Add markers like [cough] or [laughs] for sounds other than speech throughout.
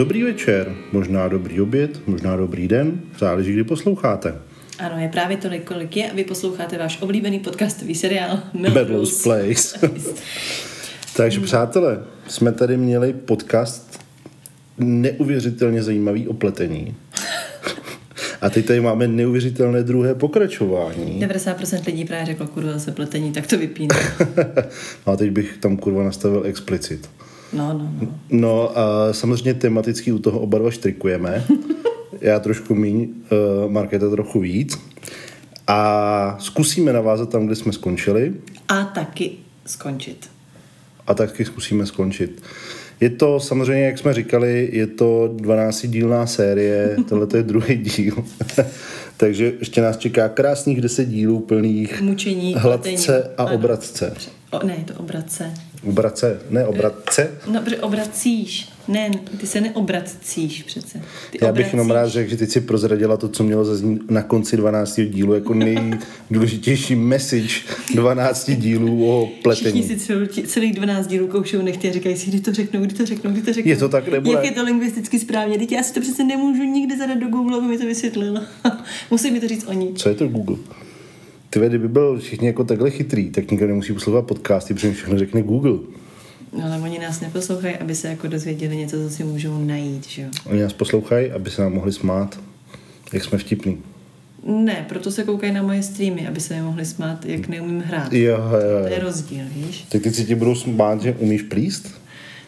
Dobrý večer, možná dobrý oběd, možná dobrý den, záleží, kdy posloucháte. Ano, je právě tolik, kolik je a vy posloucháte váš oblíbený podcastový seriál [laughs] Melrose [laughs] Place. Takže přátelé, jsme tady měli podcast neuvěřitelně zajímavý opletení. A teď tady máme neuvěřitelné druhé pokračování. 90% lidí právě řeklo, kurva, se pletení, tak to vypíne. [laughs] a teď bych tam kurva nastavil explicit. No, no, no. No a samozřejmě tematicky u toho oba dva štrikujeme. [laughs] Já trošku míň, uh, Markéta trochu víc. A zkusíme navázat tam, kde jsme skončili. A taky skončit. A taky zkusíme skončit. Je to samozřejmě, jak jsme říkali, je to 12-dílná série, [laughs] tohle je druhý díl. [laughs] Takže ještě nás čeká krásných 10 dílů plných Mučení, hladce pletení. a Ano. O, ne, je to obratce. Obratce, ne obratce. No, protože obracíš. Ne, ty se neobracíš přece. Ty Já bych jenom rád řekl, že teď si prozradila to, co mělo zaznít na konci 12. dílu, jako nejdůležitější message 12 dílů o Všichni pletení. si celý, celých 12 dílů koušou nechty a říkají si, kdy to řeknou, kdy to řeknou, kdy to řeknou. Je to tak, nebo Jak je to lingvisticky správně? Teď já si to přece nemůžu nikdy zadat do Google, aby mi to vysvětlil. [laughs] Musí mi to říct oni. Co je to Google? Ty kdyby byl všichni jako takhle chytrý, tak nikdo nemusí poslouchat podcasty, protože všechno řekne Google. No, ale oni nás neposlouchají, aby se jako dozvěděli něco, co si můžou najít, že jo? Oni nás poslouchají, aby se nám mohli smát, jak jsme vtipní. Ne, proto se koukají na moje streamy, aby se mohli smát, jak neumím hrát. Jo, jo, To je jo. rozdíl, víš? Tak teď si ti budou smát, že umíš plíst?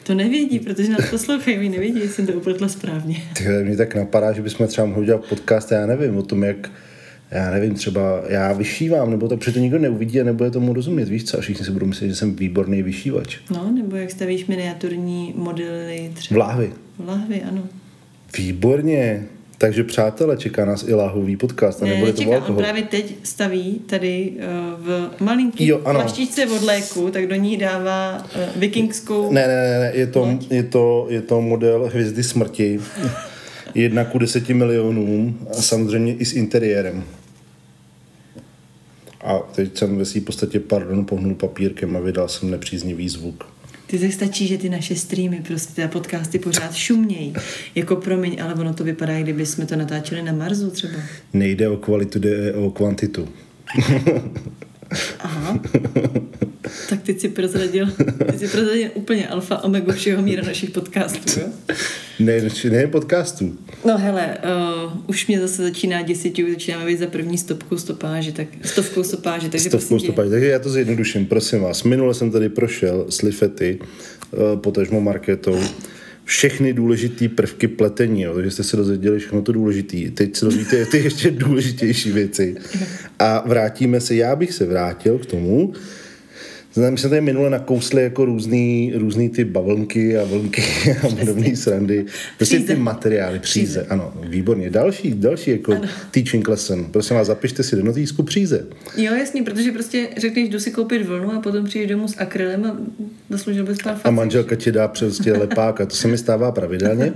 To nevědí, protože nás poslouchají, oni nevědí, jestli jsem to upletla správně. Ty, mě tak napadá, že bychom třeba mohli udělat podcast, já nevím, o tom, jak já nevím, třeba já vyšívám, nebo to to nikdo neuvidí a nebude tomu rozumět, víš co? A všichni si budou myslet, že jsem výborný vyšívač. No, nebo jak stavíš miniaturní modely třeba. V láhvi. V lahvi, ano. Výborně. Takže přátelé, čeká nás i láhový podcast a Ne, nebude to nečeká, on alkohol. právě teď staví tady uh, v malinký Jo, ano. plaštičce od léku, tak do ní dává uh, vikingskou... Ne, ne, ne, ne, je to, Loď. je to, je to model Hvězdy smrti. [laughs] Jedna ku deseti milionům a samozřejmě i s interiérem. A teď jsem ve své podstatě, pardon, pohnul papírkem a vydal jsem nepříznivý zvuk. Ty se stačí, že ty naše streamy, prostě ty podcasty pořád šumějí. Jako promiň, ale ono to vypadá, kdyby jsme to natáčeli na Marsu třeba. Nejde o kvalitu, jde o kvantitu. Aha. [laughs] tak teď si prozradil, teď si prozradil úplně alfa omega všeho míra našich podcastů, jo? Ne, ne podcastů. No hele, uh, už mě zase začíná děsit, že už začínáme být za první stopkou stopáže, tak stovkou stopáže, takže Stovkou prosím tě, stopáž. Takže já to zjednoduším, prosím vás. Minule jsem tady prošel s Lifety, eh, potažmo marketou, všechny důležité prvky pletení, jo, takže jste se dozvěděli všechno to důležité. Teď se dozvíte ty ještě důležitější věci. A vrátíme se, já bych se vrátil k tomu, My jsme tady minule nakousli jako různý, různý ty bavlnky a vlnky a podobné srandy. Prostě ty Příze. materiály, příze. Ano, výborně. Další, další jako teaching lesson. Prosím vás, zapište si do notýsku příze. Jo, jasně, protože prostě řekneš, jdu si koupit vlnu a potom přijdeš domů s akrylem a zasloužil bys pár A manželka ti dá prostě [laughs] lepák a to se mi stává pravidelně.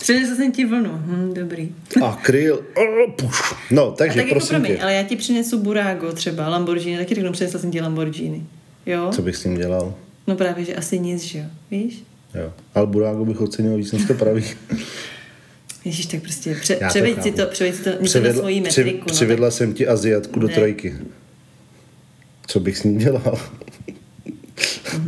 Přinesl jsem ti vlnu, hm, dobrý. [laughs] Akryl, oh. No, A takže tak jako prosím promiň, tě, ale já ti přinesu Burago třeba, Lamborghini, taky řeknu, přinesla jsem ti Lamborghini. Jo? co bych s tím dělal? No právě, že asi nic, že jo, víš? Jo. Ale Burágo bych ocenil víc než to pravý. [laughs] Ježíš, tak prostě pře- převeď si to, převeď si to něco na svoji při, metriku. no, přivedla jsem ti Aziatku do Ne. trojky. Co bych s ní dělal?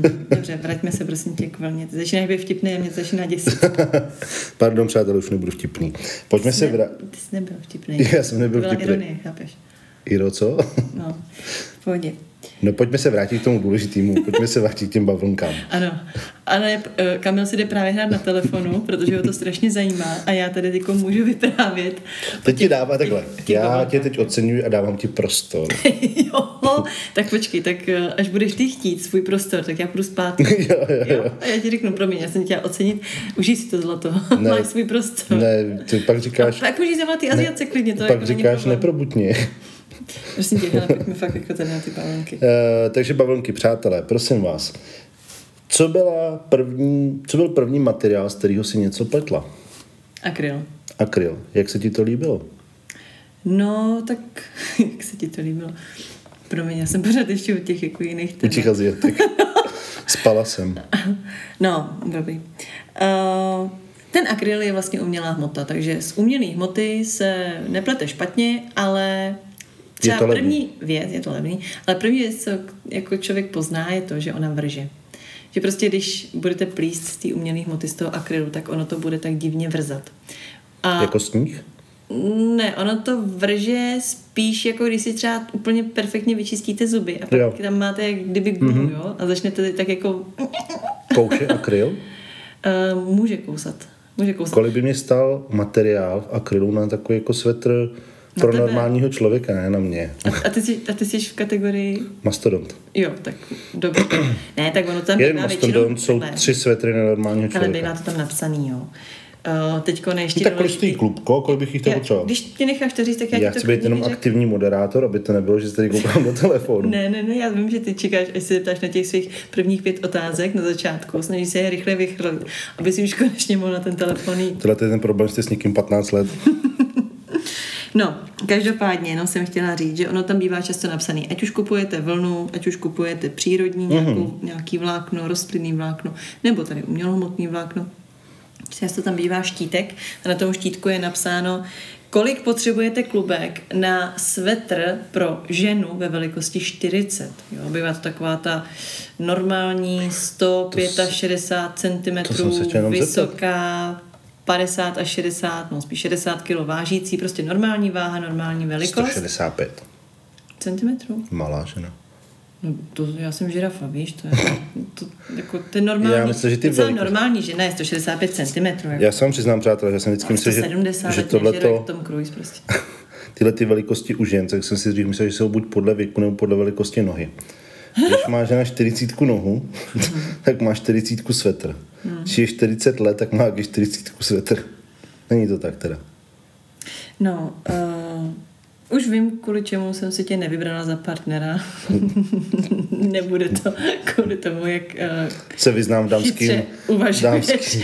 tak, dobře, vraťme se prosím tě k vlně. Ty začínáš být vtipný a mě začíná děsit. [laughs] Pardon, přátelé, už nebudu vtipný. Pojďme se vrátit. Ty jsi nebyl vtipný. [laughs] Já jsem nebyl to byla vtipný. ironie, chápeš? Iro, co? No, v pohodě. No pojďme se vrátit k tomu důležitému. Pojďme se vrátit k těm bavlnkám. Ano, ale eh, Kamil si jde právě hrát na telefonu, protože ho to strašně zajímá a já tady teď můžu vyprávět. Teď ti dává takhle. [laughs] těch Já tě teď oceňuji a dávám ti prostor. [laughs] jo, tak počkej, tak eh, až budeš ty chtít svůj prostor, tak já půjdu spát. [laughs] jo, jo, Jo? A já ti řeknu, promiň, já jsem tě ocenit, užij si to zlato, Ne. máš svůj prostor. Ne, ty pak říkáš, Tak můžeš zavolat ty Aziatce klidně, to pak jako říkáš neprobutně. Prosím tě, hele, pojďme fakt jako tady na ty pavlnky. Eh, takže bavlnky, přátelé, prosím vás. Co, byla první, co byl první materiál, z kterého si něco pletla? Akryl. Akryl. Jak se ti to líbilo? No, tak [laughs] jak se ti to líbilo? Promiň, já jsem pořád ještě u těch jako jiných U těch Aziatek. [laughs] Spala jsem. No, dobrý. Uh, Ten akryl je vlastně umělá hmota, takže z umělé hmoty se neplete špatně, ale třeba Je to levný. první věc, je to levný, ale první věc, co jako člověk pozná, je to, že ona vrže. Že prostě když budete plíst z té umělé hmoty, z toho akrylu, tak ono to bude tak divně vrzat. A Jako sníh? ne, ono to vrže spíš jako když si třeba úplně perfektně vyčistíte zuby a pak Jo. tam máte jak kdyby gumu, mm-hmm. jo, a začnete tak jako [laughs] Kouše akryl? uh, může kousat. Může kousat. Kolik by mě stál materiál akrylu na takový jako svetr pro tebe. normálního člověka, ne na mě. A, a, ty jsi, a ty jsi v kategorii, Mastodont. jo, tak dobře. ne, tak ono tam Jeden mastodont jsou tři svetry na normálního Ale člověka. bývá to tam napsaný, jo. Uh, teďko ještě Tak proč stojí klubko? Kolik bych jich chtěl Já- potřebovat? Když ti necháš to říct, tak já, Já ti to chci být jenom řeknu. aktivní moderátor, aby to nebylo, že se tady koukám do telefonu. Ne, ne, ne, já vím, že ty čekáš, až se zeptáš na těch svých prvních pět otázek na začátku, snažíš se je rychle vychrlit, aby si už konečně mohl na ten telefon jít. Tohle je ten problém, jste s někým 15 let. [laughs] No, každopádně, jenom jsem chtěla říct, že ono tam bývá často napsané, ať už kupujete vlnu, ať už kupujete přírodní nějakou, nějaký vlákno, rostlinný vlákno, nebo tady umělohmotný vlákno. Často tam bývá štítek a na tom štítku je napsáno, kolik potřebujete klubek na svetr pro ženu ve velikosti 40. Jo, bývá to taková ta normální 165 cm vysoká, 50 až 60, no spíš 60 kg vážící, prostě normální váha, normální velikost. 165. Centimetrů? Malá žena. No to já jsem žirafa, víš, to je to, jako ten normální, Já myslím, že ty docela velikosti- normální žena je 165 cm. Jako. Já se vám přiznám, přátelé, že jsem vždycky myslel, že, 170, že tohleto, Tom Cruise prostě. [laughs] tyhle ty velikosti u žen, tak jsem si dřív myslel, že jsou buď podle věku nebo podle velikosti nohy. Když má žena 40 nohu, [laughs] tak má 40 svetr. Když je 40 let, tak má taky 40 svetr. Není to tak teda. No, uh, už vím, kvůli čemu jsem si tě nevybrala za partnera. [laughs] Nebude to kvůli tomu, jak uh, Se vyznám v dámským, uvažuješ dámským.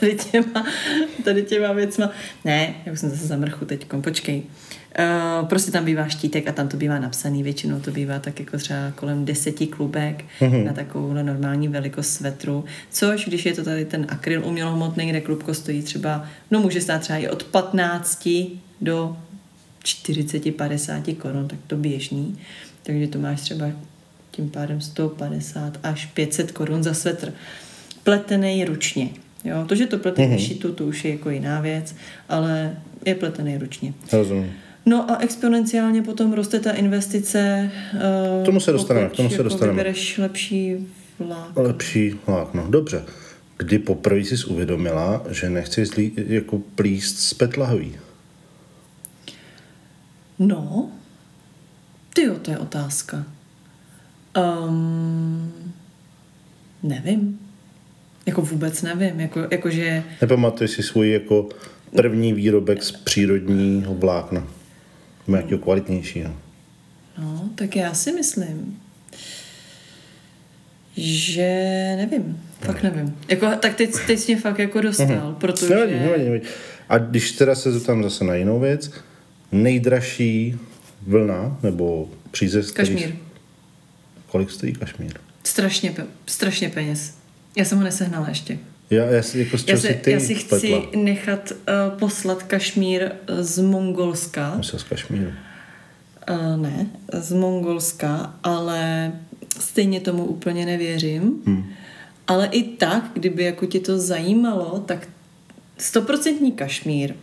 tady těma, tady těma věcma. Ne, já už jsem zase zamrchu teď, počkej. Uh, prostě tam bývá štítek a tam to bývá napsaný, většinou to bývá tak jako třeba kolem deseti klubek mm-hmm. na takovou normální velikost svetru, což když je to tady ten akryl umělohmotný, kde klubko stojí třeba, no může stát třeba i od 15 do 40-50 korun, tak to běžný, takže to máš třeba tím pádem 150 až 500 korun za svetr. Pletený ručně. Jo, to, že to plete mm-hmm. šitu, to už je jako jiná věc, ale je pletený ručně. Rozumím. No a exponenciálně potom roste ta investice. K tomu se dostaneme, k tomu se jako dostaneme. vybereš lepší vlák. Lepší vlákno. Dobře. Kdy poprvé jsi uvědomila, že nechci zlí, jako plíst z petlahoví? No, ty jo, to je otázka. Um, nevím. Jako vůbec nevím. Jako, jakože Nepamatuješ si svůj jako první výrobek z přírodního vlákna? Nějakého kvalitnějšího? No, tak já si myslím, že nevím. Fakt nevím. Jako, tak teď, teď jsi mě fakt jako dostal, Mhm. protože... Nevadí, nevadí, nevadí. A když teda se zeptám zase na jinou věc, nejdražší vlna nebo přízev, který- Kašmír. Kolik stojí kašmír? Strašně, strašně peněz. Já jsem ho nesehnala ještě. Já, já si jako Já si ty já si chci pletla? nechat uh, poslat kašmír eh, z Mongolska. Myslím z kašmíru. Uh, ne, z Mongolska, ale stejně tomu úplně nevěřím. Hmm. Ale i tak, kdyby jako tě to zajímalo, tak stoprocentní kašmír.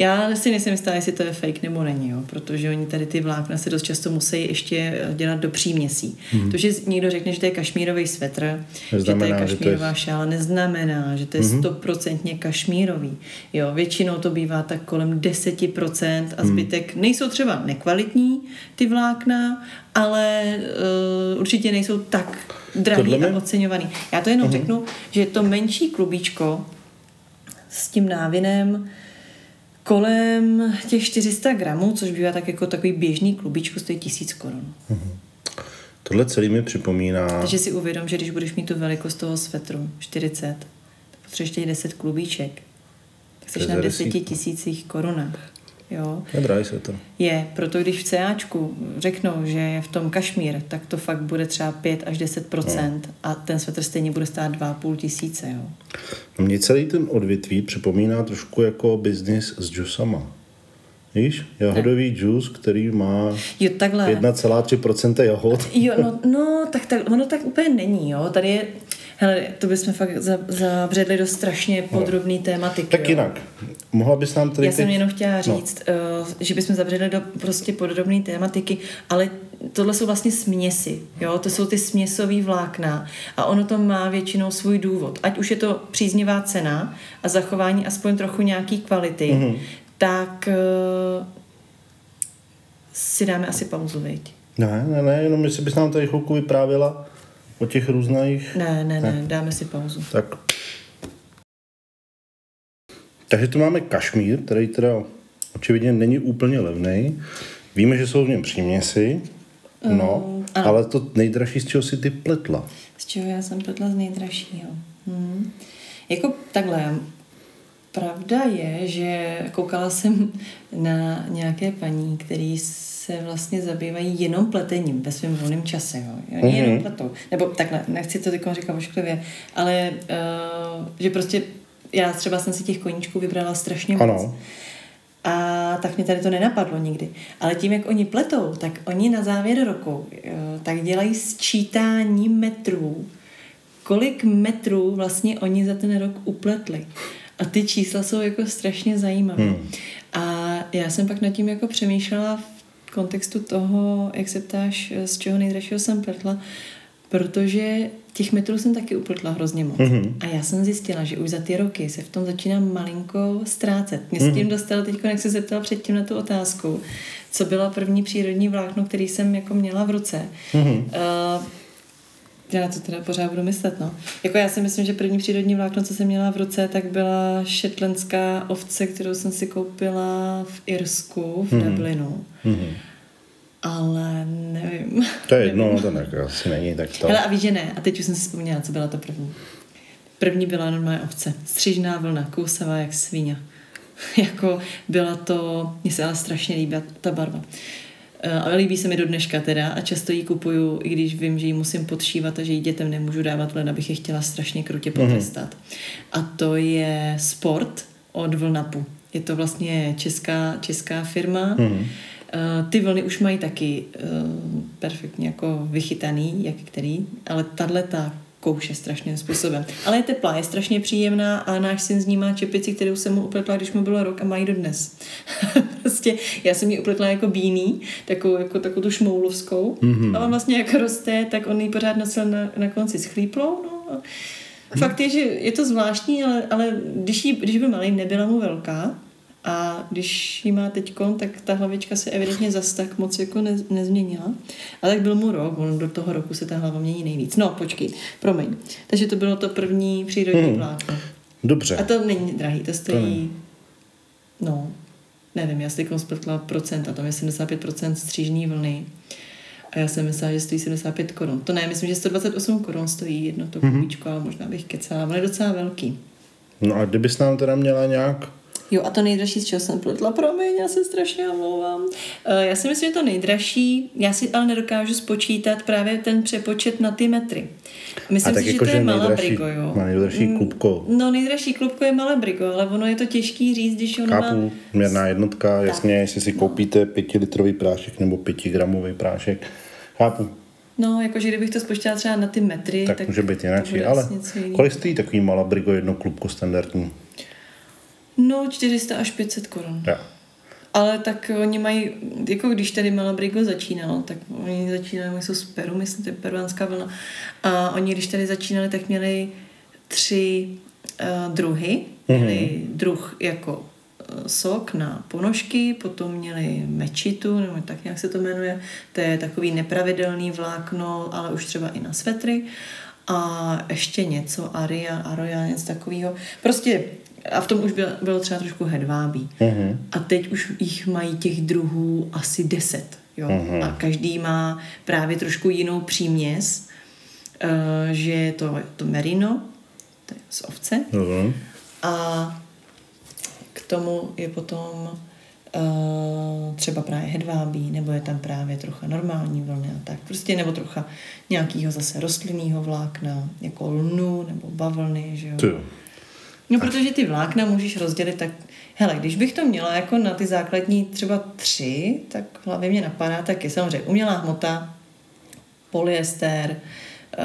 Já si nejsem jistá, jestli to je fake nebo není, jo, protože oni tady ty vlákna se dost často musí ještě eh, dělat do příměsí. Hmm. To, že někdo řekne, že to je kašmírový svetr, že to je Neznamená, že to je- kašmírová šála, neznamená, že to je stoprocentně kašmírový. Jo, většinou to bývá tak kolem 10% a zbytek nejsou třeba nekvalitní ty vlákna, ale uh, určitě nejsou tak drahý Tohle a oceňovaný. Já to jenom uh-huh. řeknu, že to menší klubíčko s tím návinem kolem těch 400 gramů, což bývá tak jako takový běžný klubíčko, stojí 1000 korun. Tohle celý mi připomíná... Takže si uvědom, že když budeš mít tu velikost toho svetru, 40, tak potřebuješ těch 10 klubíček. Tak jsi na za 10 desítku. tisících korunách. Jo. Je se to. Je, proto když v CAčku řeknou, že je v tom kašmír, tak to fakt bude třeba 5 až 10% no. a ten svetr stejně bude stát 2,5 tisíce. Jo. No mě celý ten odvětví připomíná trošku jako biznis s džusama. Víš, jahodový džus, který má Jo, takhle. 1,3% jahod. Jo, no, no tak, tak, ono tak úplně není, jo. Tady je, hele, to bychom fakt za- zabředli do strašně podrobný tématiky. Tak jo. jinak, mohla bys nám tady Já jsem teď... jenom chtěla No. říct, no. že bychom zabředli do prostě podrobné tématiky, ale tohle jsou vlastně směsi, jo? to jsou ty směsové vlákna a ono to má většinou svůj důvod. Ať už je to příznivá cena a zachování aspoň trochu nějaký kvality, Mhm. mm-hmm. tak uh, si dáme asi pauzu, viď? Ne, ne, ne, jenom jestli bys nám tady chvilku vyprávěla o těch různých... Ne, ne, ne, dáme si pauzu. Tak. Takže tu máme kašmír, který teda očividně není úplně levný. Víme, že jsou v něm příměsi. No, Mm, ano. ale to nejdražší, z čeho si ty pletla. Z čeho já jsem pletla z nejdražšího. Hmm. Jako takhle, pravda je, že koukala jsem na nějaké paní, který se vlastně zabývají jenom pletením ve svém volném čase. Jo. Oni Mhm. jenom pletou. Nebo takhle, nechci to teď říkat ošklivě, ale uh, že prostě já třeba jsem si těch koníčků vybrala strašně moc. Ano. A tak mě tady to nenapadlo nikdy. Ale tím, jak oni pletou, tak oni na závěr roku eh, tak dělají sčítání metrů. Kolik metrů vlastně oni za ten rok upletli. A ty čísla jsou jako strašně zajímavé. Hmm. A já jsem pak nad tím jako přemýšlela v kontextu toho, jak se ptáš, z čeho nejdražšího jsem pletla, protože těch metrů jsem taky upletla hrozně moc. Mm-hmm. A já jsem zjistila, že už za ty roky se v tom začínám malinko ztrácet. Mě s tím dostalo teď, jak se zeptala předtím na tu otázku, co byla první přírodní vlákno, který jsem jako měla v ruce. Mm-hmm. Uh, já na to teda pořád budu myslet, no. Jako já si myslím, že první přírodní vlákno, co jsem měla v ruce, tak byla šetlendská ovce, kterou jsem si koupila v Irsku, v mm-hmm. Dublinu. Mm-hmm. Ale nevím. To je jedno, to ne, asi není, tak to... Hele, a víš, že ne. A teď už jsem si vzpomněla, co byla to první. První byla normálně ovce. Střížná vlna, kousavá jak svíňa. [laughs] jako byla to, mně se ale strašně líbí ta barva. Eh, Ale líbí se mi do dneška teda a často ji kupuju, i když vím, že ji musím podšívat a že ji dětem nemůžu dávat, len abych je chtěla strašně krutě potrestat. A to je Sport od Vlnapu. Je to vlastně česká, česká firma. Mm. Ty vlny už mají taky uh, perfektně jako vychytaný, jak který, ale tahle ta kouše strašným způsobem. Ale je teplá, je strašně příjemná a náš syn z ní má čepici, kterou jsem mu upletla, když mu bylo rok a má ji dodnes. [laughs] prostě já jsem ji upletla jako bíný, takovou, jako takovou tu šmoulovskou mm-hmm. a on vlastně jak roste, tak on ji pořád nosil na, na konci s chlíplou, no a Fakt je, že je to zvláštní, ale, ale když, jí, když byl malý, nebyla mu velká, a když ji má teď, tak ta hlavička se evidentně zas tak moc jako ne, nezměnila. A tak byl mu rok, on do toho roku se ta hlava mění nejvíc. No, počkej, promiň. Takže to bylo to první přírodní hmm. vlákno. Dobře. A to není drahý, to stojí, to no, nevím, já si teď spletla procenta, tam je 75% střížní vlny. A já jsem myslela, že stojí 75 korun. To ne, myslím, že 128 korun stojí jedno to kubíčko, mm-hmm. ale možná bych kecala. On je docela velký. No a kdybys nám teda měla nějak Jo, a to nejdražší, z čeho jsem pletla, promiň, já se strašně omlouvám. Uh, já si myslím, že to nejdražší, já si ale nedokážu spočítat právě ten přepočet na ty metry. Myslím a tak si, jako, že to je nejdražší, Malabrigo, jo. Nejdražší klubko. No, nejdražší klubko je Malabrigo, ale ono je to těžký říct, když ono Chápu, má... měrná jednotka, jasně, jestli si koupíte pětilitrový prášek nebo pětigramový prášek. Chápu. No, jakože kdybych to spočítala třeba na ty metry, tak, tak může být jinak, ale kolik stojí takový Malabrigo jedno klubko standardní? No, 400 až 500 korun. Ja. Ale tak oni mají, jako když tady Malabrigo začínalo, tak oni začínali, oni jsou z Peru, myslím, to je peruánská vlna. A oni, když tady začínali, tak měli tři uh, druhy. Měli mm-hmm. druh jako uh, sok na ponožky, potom měli mečitu, nebo tak nějak se to jmenuje. To je takový nepravidelný vlákno, ale už třeba i na svetry. A ještě něco, aria, aroja, něco takového. Prostě a v tom už bylo, bylo třeba trošku hedvábí. Uh-huh. A teď už jich mají těch druhů asi deset. Jo? Uh-huh. A každý má právě trošku jinou příměs, uh, že je to, to merino, to je z ovce, uh-huh. a k tomu je potom uh, třeba právě hedvábí, nebo je tam právě trocha normální vlny a tak. Prostě nebo trocha nějakého zase rostlinného vlákna, jako lnu nebo bavlny, že jo. Ty jo. No, protože ty vlákna můžeš rozdělit tak, hele, když bych to měla jako na ty základní třeba tři, tak v hlavě mě napadá taky samozřejmě umělá hmota, polyester, uh,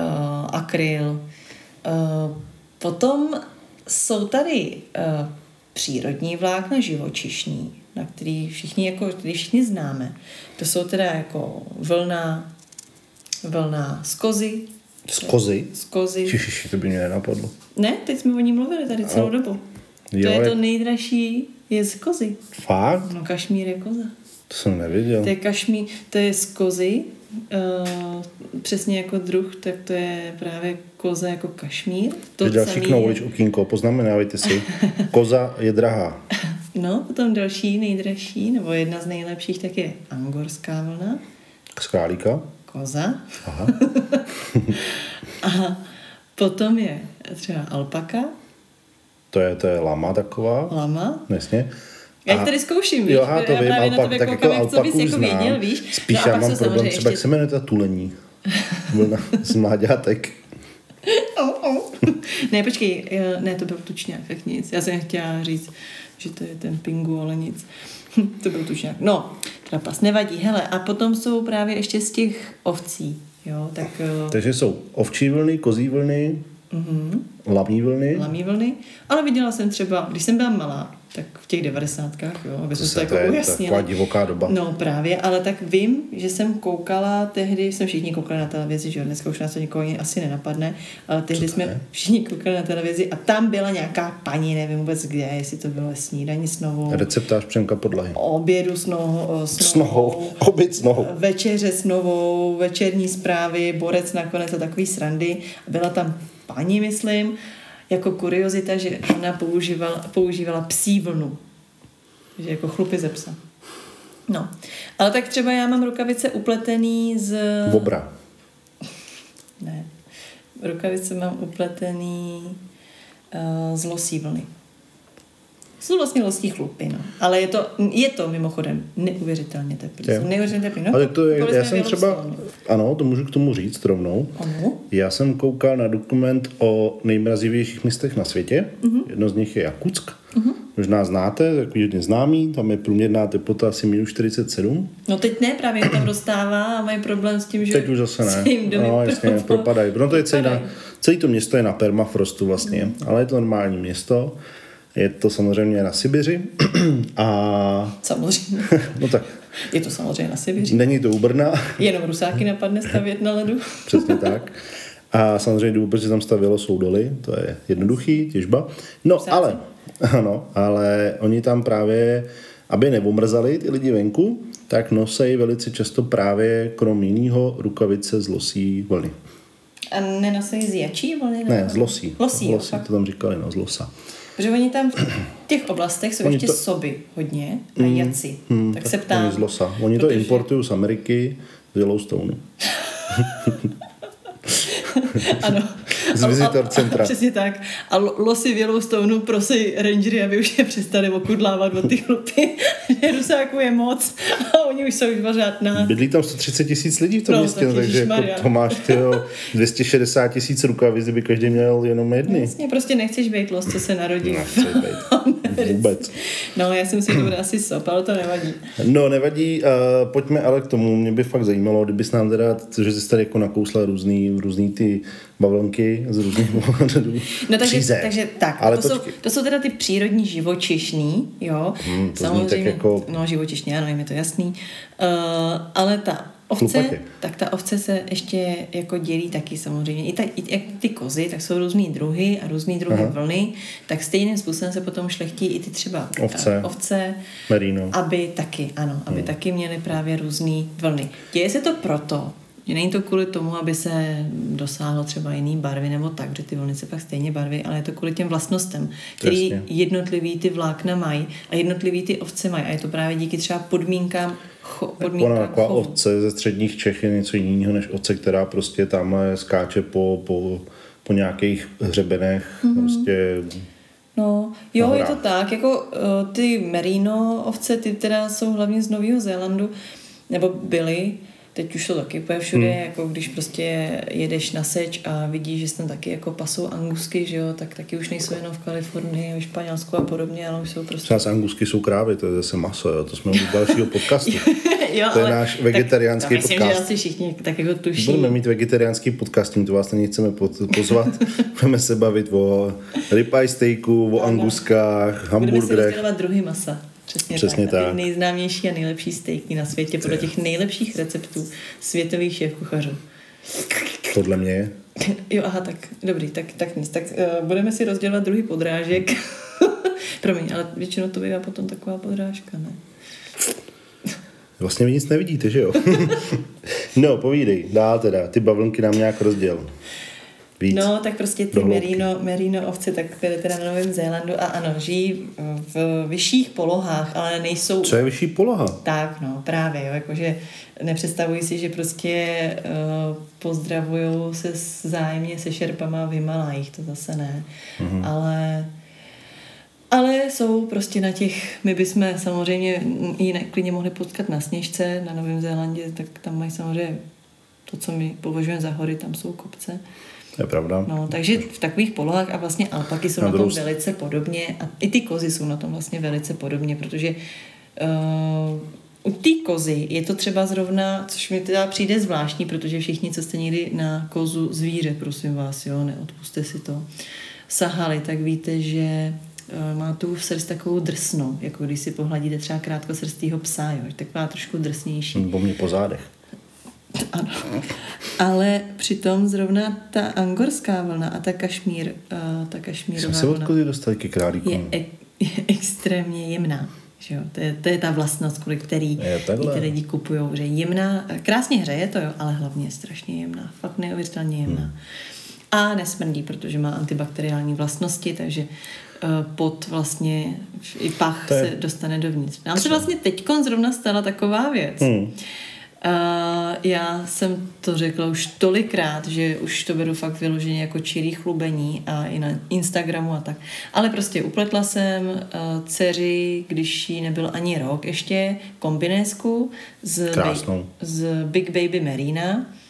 akryl. Uh, potom jsou tady uh, přírodní vlákna živočišní, na který všichni, jako, který všichni známe. To jsou teda jako vlna, vlna z kozy, Z kozy? z kozy. Ježiši, to by mě nenapadlo. Ne, teď jsme o ní mluvili tady celou No. dobu. To Jo, je je- to nejdražší, je z kozy. Fakt? No, kašmír je koza. To jsem nevěděl. To je kašmír, to je z kozy, uh, přesně jako druh, tak to je právě koza jako kašmír. To To další samý knoulič je, okýnko, poznamenávajte si. Koza je drahá. [laughs] no, potom další, nejdražší, nebo jedna z nejlepších, tak je angorská vlna, Z králíka. Koza. Aha. [laughs] A potom je třeba alpaka, To je, to je lama taková. lama. Jasně. Já A- jich tady zkouším, víš? Jo, aha, to já vím, právě na alpak, tebe tak koukám, jako jak co bys alpaku jako znám. věděl, víš? Spíš no já mám problém, třeba jak ještě... se jmenuje ta tulení. Vlna z mláďátek. [laughs] Oh, oh. ne, počkej, eh, ne, to byl tučňák, tak nic. Já jsem chtěla říct, že to je ten pingu, ale nic. [laughs] to byl tučňák. No, trapas, nevadí. Hele, a potom jsou právě ještě z těch ovcí, jo, tak eh, Takže jsou ovčí vlny, kozí vlny, mhm, lamí vlny. lamí vlny, ale viděla jsem třeba, když jsem byla malá, tak v těch devadesátkách, jo, aby jsem to To, jako ujasnila. taková divoká doba. No právě, ale tak vím, že jsem koukala tehdy, jsme všichni koukali na televizi, že jo, dneska už nás to nikoho asi nenapadne, ale tehdy jsme je? všichni koukali na televizi a tam byla nějaká paní, nevím vůbec kde, jestli to bylo snídaní s nohou, Receptář Přemka podlahy. obědu s nohou, S nohou. Oběd s nohou. večeře s novou, večerní zprávy, borec nakonec a takový srandy. Byla tam paní, myslím, jako kuriozita, že ona používala, používala psí vlnu. Že jako chlupy ze psa. No, ale tak třeba já mám rukavice upletený z... Bobra. Ne. Rukavice mám upletený uh, z losí vlny. Jsou vlastně losí chlupy, no. Ale je to, je to mimochodem neuvěřitelně teplý. Jo. Jsou neuvěřitelně teplý. No, Ale to je, já jsem třeba, Yellowstone. ano, to můžu k tomu říct rovnou. Ano. Já jsem koukal na dokument o nejmrazivějších místech na světě. Uh-huh. Jedno z nich je Jakutsk. Uh-huh. Možná znáte, takový hodně známý. Tam je průměrná teplota asi minus 47. No teď ne, právě tam dostává a mají problém s tím, že Teď už zase se ne. jim domy No, jasně, propadají. propadají. No to je celý, na, celý to město je na permafrostu vlastně, ale je to normální město. Je to samozřejmě na Sibiři. [clears throat] A Samozřejmě. [laughs] no tak, Je to samozřejmě na Sibiři. není to u Brna. [laughs] Jenom rusáky napadne stavět na ledu. [laughs] Přesně tak. A samozřejmě důvod, proč se tam stavělo, jsou doly, to je jednoduchý, těžba. No, Psáci. ale, ano, ale oni tam právě, aby neomrzali ty lidi venku, tak nosejí velice často právě krom jiného rukavice z losí vlny. A nenosí z jačí vlny? Ne, z losí. Losí, losí to tam říkali, no, z losa. Protože oni tam v těch oblastech jsou Oni ještě to- soby hodně a jaci. Hmm, tak se ptám. Oni z losa. Oni to protože- importují z Ameriky, z Yellowstoneu. [laughs] [laughs] Ano. Z A- a- visitor centra. a- Přesně tak. A lo- losy v Yellowstoneu prosí rangery, aby už je přestali okudlávat od ty chlupy. [laughs] Rusáků je moc a oni už jsou pořád na... Bydlí tam 130 tisíc lidí v tom No, městě, tak no, takže jako to máš tyjo, 260 tisíc rukavic, by každý měl jenom jedny. Jasně, prostě nechceš být los, co se narodí. Být. [laughs] Vůbec. No, já si myslím, že to bude asi sop, ale to nevadí. No, nevadí, uh, pojďme ale k tomu, mě by fakt zajímalo, kdybys nám teda, že jsi tady jako nakousla různý, různý ty bavlnky z různých No takže, příze. takže tak, ale to, jsou, to jsou teda ty přírodní živočišný, jo. Hmm, to zní tak jako- No živočišní, ano, je mi to jasný. Uh, ale ta ovce, Chlupatě. tak ta ovce se ještě jako dělí taky samozřejmě. I, ta, i jak ty kozy, tak jsou různý druhy a různý druhy Aha. vlny, tak stejným způsobem se potom šlechtí i ty třeba Ovce. eh, ovce Merino. aby taky, ano, aby hmm. taky měly právě různé vlny. Děje se to proto, že není to kvůli tomu, aby se dosáhlo třeba jiný barvy nebo tak, že ty vlny se pak stejně barví, ale je to kvůli těm vlastnostem, který Jasně. jednotlivý ty vlákna mají a jednotlivý ty ovce mají. A je to právě díky třeba podmínkám, cho, Ona podmínkám taková chovu. ovce ze středních Čech je něco jiného než ovce, která prostě tam skáče po, po, po nějakých hřebenech. Mhm. Mm-hmm. Prostě No, jo, je to tak, jako uh, ty merino ovce, ty teda jsou hlavně z Nového Zélandu, nebo byly, teď už jsou taky úplně všude, hmm. jako když prostě jedeš na seč a vidíš, že se tam taky jako pasou angusky, že jo, tak taky už nejsou jenom v Kalifornii, v Španělsku a podobně, ale už jsou prostě... Třeba angusky jsou krávy, to je zase maso, jo? to jsme u dalšího podcastu. [laughs] jo, to je náš vegetariánský tak, to myslím, podcast. že asi všichni tak jako tuší. Budeme mít vegetariánský podcast, tím to vás ani chceme pozvat. [laughs] Budeme se bavit o ribeye steaku, o anguskách, Budeme hamburgerech. rozdělovat druhy masa. Přesně, Přesně tak. Tak. Ty nejznámější a nejlepší stejky na světě podle těch nejlepších receptů světových šéf kuchařů. Podle mě. [laughs] Jo, aha, tak dobrý, tak, tak nic. Tak uh, budeme si rozdělovat druhý podrážek. [laughs] Promiň, ale většinou to bývá potom taková podrážka, ne? Vlastně vy nic nevidíte, že jo? [laughs] no, povídej, dál teda, ty bavlnky nám nějak rozděl. Víc. No, tak prostě ty merino, merino ovce, tak které teda na Novém Zélandu a ano, žijí v vyšších polohách, ale nejsou Co je vyšší poloha? Tak, no, právě, jo, jakože nepředstavuji si, že prostě uh, pozdravují se zájemně se šerpama v Himalajích, to zase ne, mm-hmm. ale ale jsou prostě na těch, my bychom samozřejmě ji klidně mohli potkat na Sněžce, na Novém Zélandě, tak tam mají samozřejmě to, co my považujeme za hory, tam jsou kopce. To je pravda. No, takže v takových polohách a vlastně alpaky jsou Na na, tom druhou velice podobně a i ty kozy jsou na tom vlastně velice podobně, protože uh, u té kozy je to třeba zrovna, což mi teda přijde zvláštní, protože všichni, co jste někdy na kozu zvíře, prosím vás, jo, neodpuste si to, sahali, tak víte, že eh, má tu srst takovou drsnou, jako když si pohladíte třeba krátkosrstýho psa, jo, taková trošku drsnější. Bo mě po zádech. Ano. Ale přitom zrovna ta angorská vlna a ta kašmír, uh, ta kašmírová Jsem se od vlna kozy dostal ke králíkům. je, e- je extrémně jemná. Že jo? To, je, to je ta vlastnost, kvůli který Je ty lidi kupují, že je jemná, krásně hřeje to, jo, ale hlavně je strašně jemná, fakt neuvěřitelně jemná. Hmm. A nesmrdí, protože má antibakteriální vlastnosti, takže uh, pod vlastně i pach je- se dostane dovnitř. Nám se vlastně teď zrovna stala taková věc. Hmm. Uh, já jsem to řekla už tolikrát, že už to beru fakt vyloženě jako čirý chlubení a i na Instagramu a tak. Ale prostě upletla jsem uh, dceři, když jí nebyl ani rok ještě, kombinésku z, Krásnou. z Big Baby Merina eh,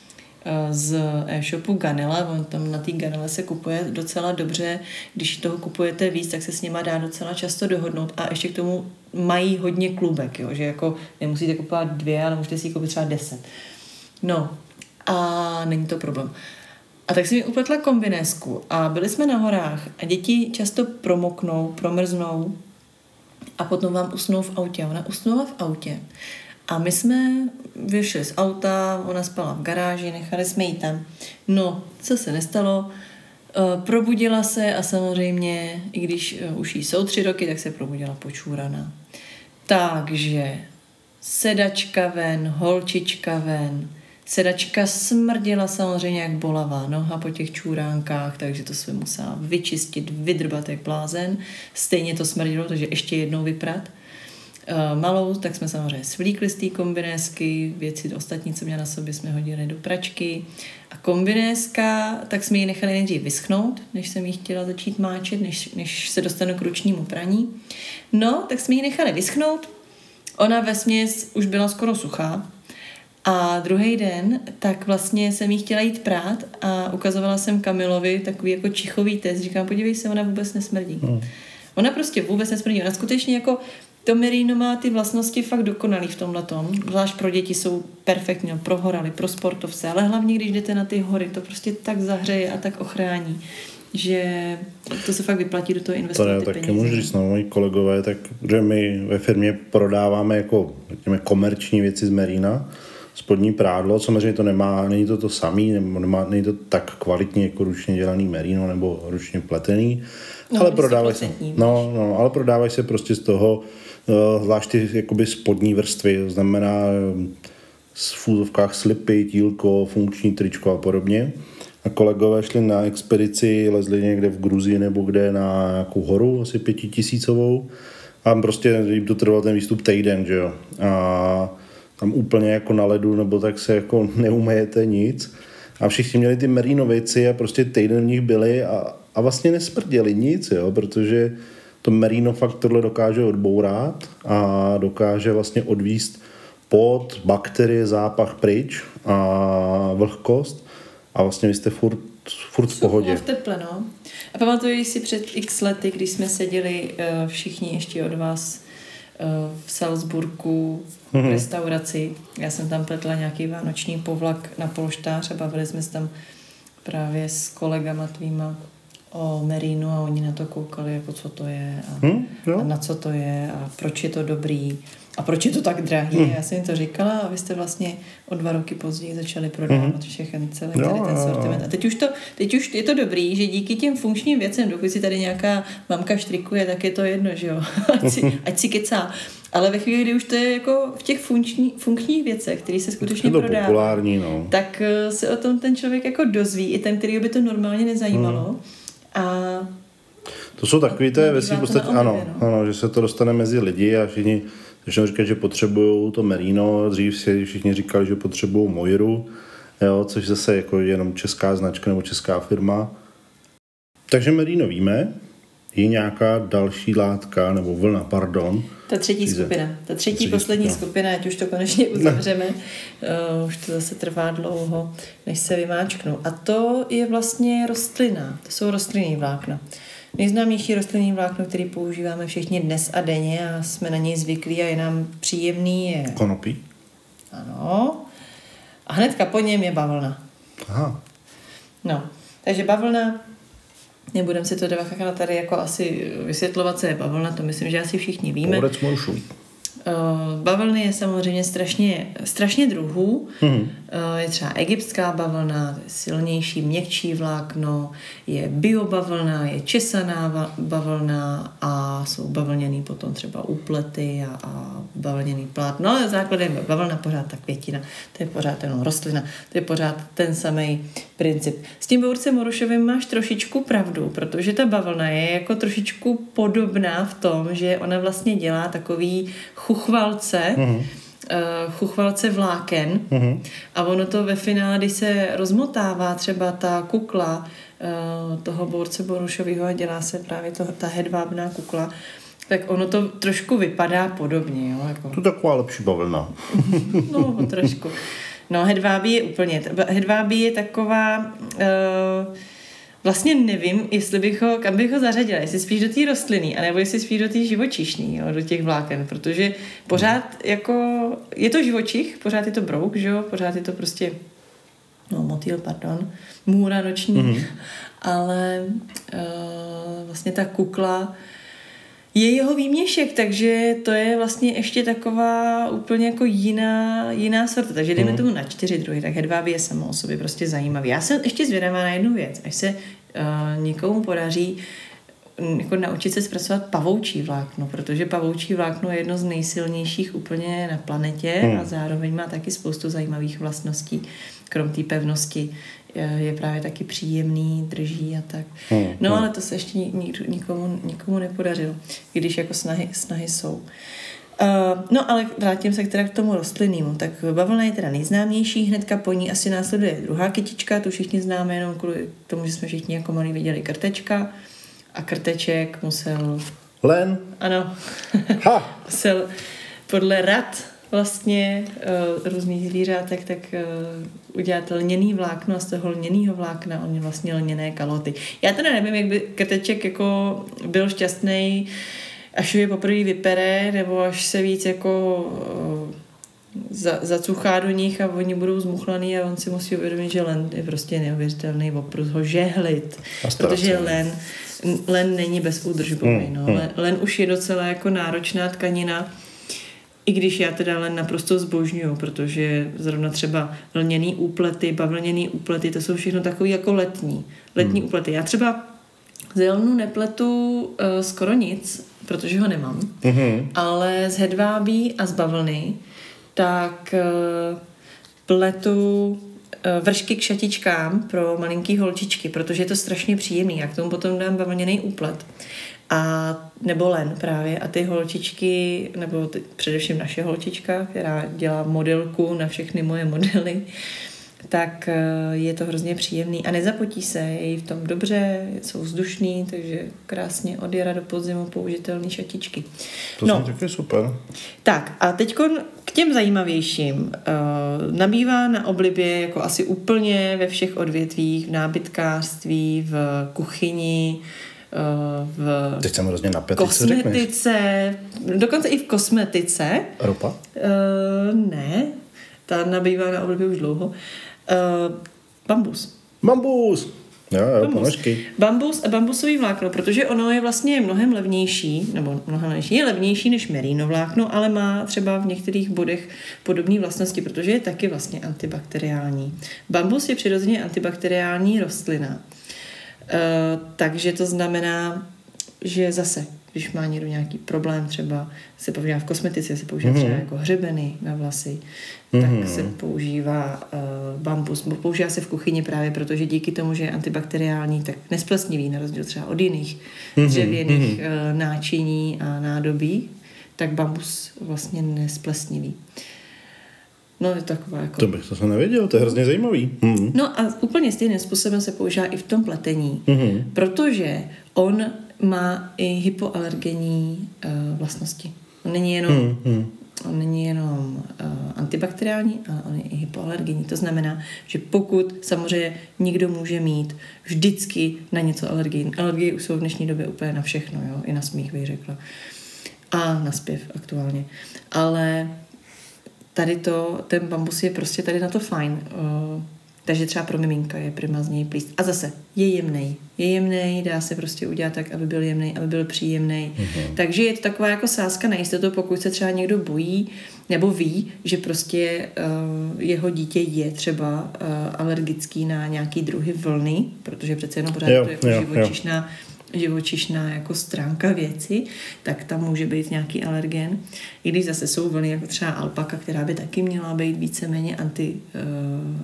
z e-shopu Ganela. On tam na té Ganele se kupuje docela dobře. Když toho kupujete víc, tak se s nima dá docela často dohodnout. A ještě k tomu mají hodně klubek, jo? že jako nemusíte kupovat dvě, ale můžete si koupit třeba deset. No a není to problém. A tak jsem mi upletla kombinésku a byli jsme na horách a děti často promoknou, promrznou a potom vám usnou v autě. Ona usnula v autě. A my jsme vyšli z auta, ona spala v garáži, nechali jsme ji tam. No, co se nestalo? Eh, Probudila se a samozřejmě, i když eh, už jí jsou tři roky, tak se probudila počúraná. Takže sedačka ven, holčička ven. Sedačka smrdila samozřejmě jak bolavá noha po těch čůránkách, takže to se musela vyčistit, vydrbat jak blázen. Stejně to smrdilo, takže ještě jednou vyprat. Uh, malou, tak jsme samozřejmě svlíkli z té kombinésky, věci ostatní, co měla na sobě, jsme hodili do pračky. A kombinéska, tak jsme ji nechali nejdřív vyschnout, než jsem ji chtěla začít máčet, než, než se dostanu k ručnímu praní. No, tak jsme ji nechali vyschnout. Ona ve směs už byla skoro suchá. A druhý den, tak vlastně jsem jí chtěla jít prát a ukazovala jsem Kamilovi takový jako čichový test. Říkám, podívej se, ona vůbec nesmrdí. Hmm. Ona prostě vůbec nesmrdí. Ona skutečně jako to merino má ty vlastnosti fakt dokonalý v tomhle tom. Zvlášť pro děti jsou perfektní, pro horaly, pro sportovce, ale hlavně, když jdete na ty hory, to prostě tak zahřeje a tak ochrání, že to se fakt vyplatí do toho To investovat je ty taky peníze. můžu říct, no, moji kolegové, tak, že my ve firmě prodáváme jako, řekněme, komerční věci z Merina, spodní prádlo, samozřejmě to nemá, není to to samý, nebo nemá, není to tak kvalitní jako ručně dělaný merino nebo ručně pletený, No, ale prodávají se, no, no, ale prodávají se prostě z toho, zvlášť ty jakoby spodní vrstvy, znamená um, v fůzovkách slipy, tílko, funkční tričko a podobně. A kolegové šli na expedici, lezli někde v Gruzii nebo kde na nějakou horu, asi pětitisícovou. A prostě jim to trval ten výstup týden, že jo. A tam úplně jako na ledu, nebo tak se jako [laughs] neumejete nic. A všichni měli ty merino věci a prostě týden v nich byli a, a vlastně nesprděli nic, jo, protože to merino fakt tohle dokáže odbourat a dokáže vlastně odvíst pot, bakterie, zápach pryč a vlhkost a vlastně vy jste furt, furt v pohodě. v teple, no. A pamatuju si před x lety, když jsme seděli uh, všichni ještě od vás uh, v Salzburgu v mm-hmm. restauraci. Já jsem tam pletla nějaký vánoční povlak na polštář a bavili jsme se tam právě s kolegama tvýma o Merínu a oni na to koukali, jako co to je a, hmm, a na co to je a proč je to dobrý a proč je to tak drahý. Hmm. Já jsem jim to říkala a vy jste vlastně o dva roky později začali prodávat hmm. všechny celý tady ten sortiment. A teď už, to, teď už je to dobrý, že díky těm funkčním věcem, dokud si tady nějaká mamka štrikuje, tak je to jedno, že jo. [laughs] ať, si, ať si kecá. Ale ve chvíli, kdy už to je jako v těch funkční, funkčních věcech, které se skutečně prodávají, populární, no. tak eh, se o tom ten člověk jako dozví, i ten, který by to normálně nezajímalo. Hmm. A to jsou takové té věci, v podstatě, ano, no. ano, že se to dostane mezi lidi a všichni začnou říkat, že potřebují to merino, dřív si všichni říkali, že potřebují Moiru, jo, což zase jako jenom česká značka nebo česká firma. Takže merino víme, je nějaká další látka nebo vlna, pardon. Ta třetí skupina. Ta třetí, třetí poslední skupina. skupina, ať už to konečně uzavřeme, uh, už to zase trvá dlouho, než se vymáčknou. A to je vlastně rostlina. To jsou rostlinní vlákna. Nejznámější rostlinný vlákno, který používáme všichni dnes a denně a jsme na něj zvyklí a je nám příjemný, je... Konopí. Ano. A hnedka po něm je bavlna. Aha. No, takže bavlna Nebudeme si to dvakrát tady jako asi vysvětlovat, co je bavlna, to myslím, že asi všichni víme. Uh, bavlny je samozřejmě strašně, strašně druhů. Mm-hmm. Je třeba egyptská bavlna, silnější, měkčí vlákno, je biobavlna, je česaná bavlna a jsou bavlněný potom třeba úplety a, a bavlněný plát. No ale základem je bavlna pořád ta květina, to je pořád jenom rostlina, to je pořád ten samý princip. S tím bourcem morušovým máš trošičku pravdu, protože ta bavlna je jako trošičku podobná v tom, že ona vlastně dělá takový chuchvalce, mm-hmm. uh, chuchvalce vláken mm-hmm. a ono to ve finále, když se rozmotává třeba ta kukla uh, toho borce Borušového a dělá se právě to, ta hedvábná kukla, tak ono to trošku vypadá podobně. Jo? Jako... To taková lepší bavlna. [laughs] no, trošku. No, hedvábí je úplně, hedvábí je taková, uh, vlastně nevím, jestli bych ho, kam bych ho zařadila, jestli spíš do té rostliny, anebo jestli spíš do té živočišní, jo, do těch vláken, protože pořád jako, je to živočich, pořád je to brouk, že jo, pořád je to prostě, no motýl, pardon, můra noční, mm-hmm. ale uh, vlastně ta kukla, je jeho výměšek, takže to je vlastně ještě taková úplně jako jiná, jiná sorta. Takže jdeme mm. tomu na čtyři druhy, tak hedvábí je samo o sobě prostě zajímavý. Já jsem ještě zvědavá na jednu věc. Až se uh, někomu podaří jako naučit se zpracovat pavoučí vlákno, protože pavoučí vlákno je jedno z nejsilnějších úplně na planetě mm. a zároveň má taky spoustu zajímavých vlastností, krom té pevnosti je právě taky příjemný, drží a tak. Hmm, no hmm. ale to se ještě nikdo, nikomu, nikomu nepodařilo, když jako snahy, snahy jsou. Uh, no ale vrátím se teda k tomu rostlinnému. Tak bavlna je teda nejznámější, hnedka po ní asi následuje druhá kytička, tu všichni známe jenom kvůli tomu, že jsme všichni jako malí viděli krtečka a krteček musel... Len? Ano. Ha. [laughs] musel podle rad vlastně uh, různých zvířátek, tak uh, udělat lněný vlákno a z toho lněného vlákna on vlastně lněné kaloty. Já teda nevím, jak by krteček jako byl šťastný, až je poprvé vypere, nebo až se víc jako uh, za, zacuchá do nich a oni budou zmuchlaný a on si musí uvědomit, že len je prostě neuvěřitelný oprus ho žehlit, protože len, len není bezúdržbový. Hmm, no. Hmm. Len, len už je docela jako náročná tkanina, i když já teda len naprosto zbožňuju, protože zrovna třeba lněný úplety, bavlněný úplety, to jsou všechno takové jako letní. Letní hmm. úplety. Já třeba z jelnu nepletu uh, skoro nic, protože ho nemám, mm-hmm. ale z hedvábí a z bavlny tak uh, pletu uh, vršky k šatičkám pro malinký holčičky, protože je to strašně příjemný. Já k tomu potom dám bavlněný úplet a nebo len právě. A ty holčičky, nebo ty, především naše holčička, která dělá modelku na všechny moje modely, tak eh, je to hrozně příjemný a nezapotí se, je jí v tom dobře, jsou vzdušný, takže krásně od jara do podzimu použitelné šatičky. To no. taky super. Tak a teď k těm zajímavějším. Uh, nabývá na oblibě jako asi úplně ve všech odvětvích, v nábytkářství, v kuchyni, v Teď jsem hrozně napět, kosmetice, dokonce i v kosmetice. Ropa? Uh, ne, ta nabývá na oblibě už dlouho. Uh, bambus. Bambus! Jo, jo, bambus. ponožky. Bambus a bambusový vlákno, protože ono je vlastně mnohem levnější, nebo mnohem levnější, je levnější než merino vlákno, ale má třeba v některých bodech podobné vlastnosti, protože je taky vlastně antibakteriální. Bambus je přirozeně antibakteriální rostlina. Uh, takže to znamená, že zase když má někdo nějaký problém, třeba se používá v kosmetice, se používá mm-hmm. třeba jako hřebeny na vlasy, mm-hmm. tak mhm. se používá uh, bambus. Používá se v kuchyni právě protože díky tomu, že je antibakteriální, tak nesplesnivý, na rozdíl třeba od jiných mm-hmm. dřevěných mm-hmm. uh, náčiní a nádobí, tak bambus vlastně nesplesnivý. No, je taková jako... To bych to nevěděl, to je hrozně zajímavý. Mm-hmm. No a úplně stejným způsobem se používá i v tom pletení, mm-hmm. protože on má i hypoalergenní uh, vlastnosti. On není jenom, hmm. On není jenom uh, antibakteriální, ale on je i hypoalergenní. To znamená, že pokud samozřejmě někdo může mít vždycky na něco alergii. Alergie už jsou v dnešní době úplně na všechno, jo? i na smích bych řekla. A na zpěv aktuálně. Ale tady to, ten bambus je prostě tady na to fajn. Uh, takže třeba pro miminka je prima z něj plíst. A zase, je jemný. Je jemný, dá se prostě udělat tak, aby byl jemný, aby byl příjemný. Mm-hmm. Takže je to taková jako sázka na jistotu, pokud se třeba někdo bojí nebo ví, že prostě uh, jeho dítě je třeba uh, alergický na nějaký druhy vlny, protože přece jenom pořád jo, to je jako živočišná jo živočišná jako stránka věci, tak tam může být nějaký alergen. I když zase jsou vlny jako třeba alpaka, která by taky měla být víceméně anti,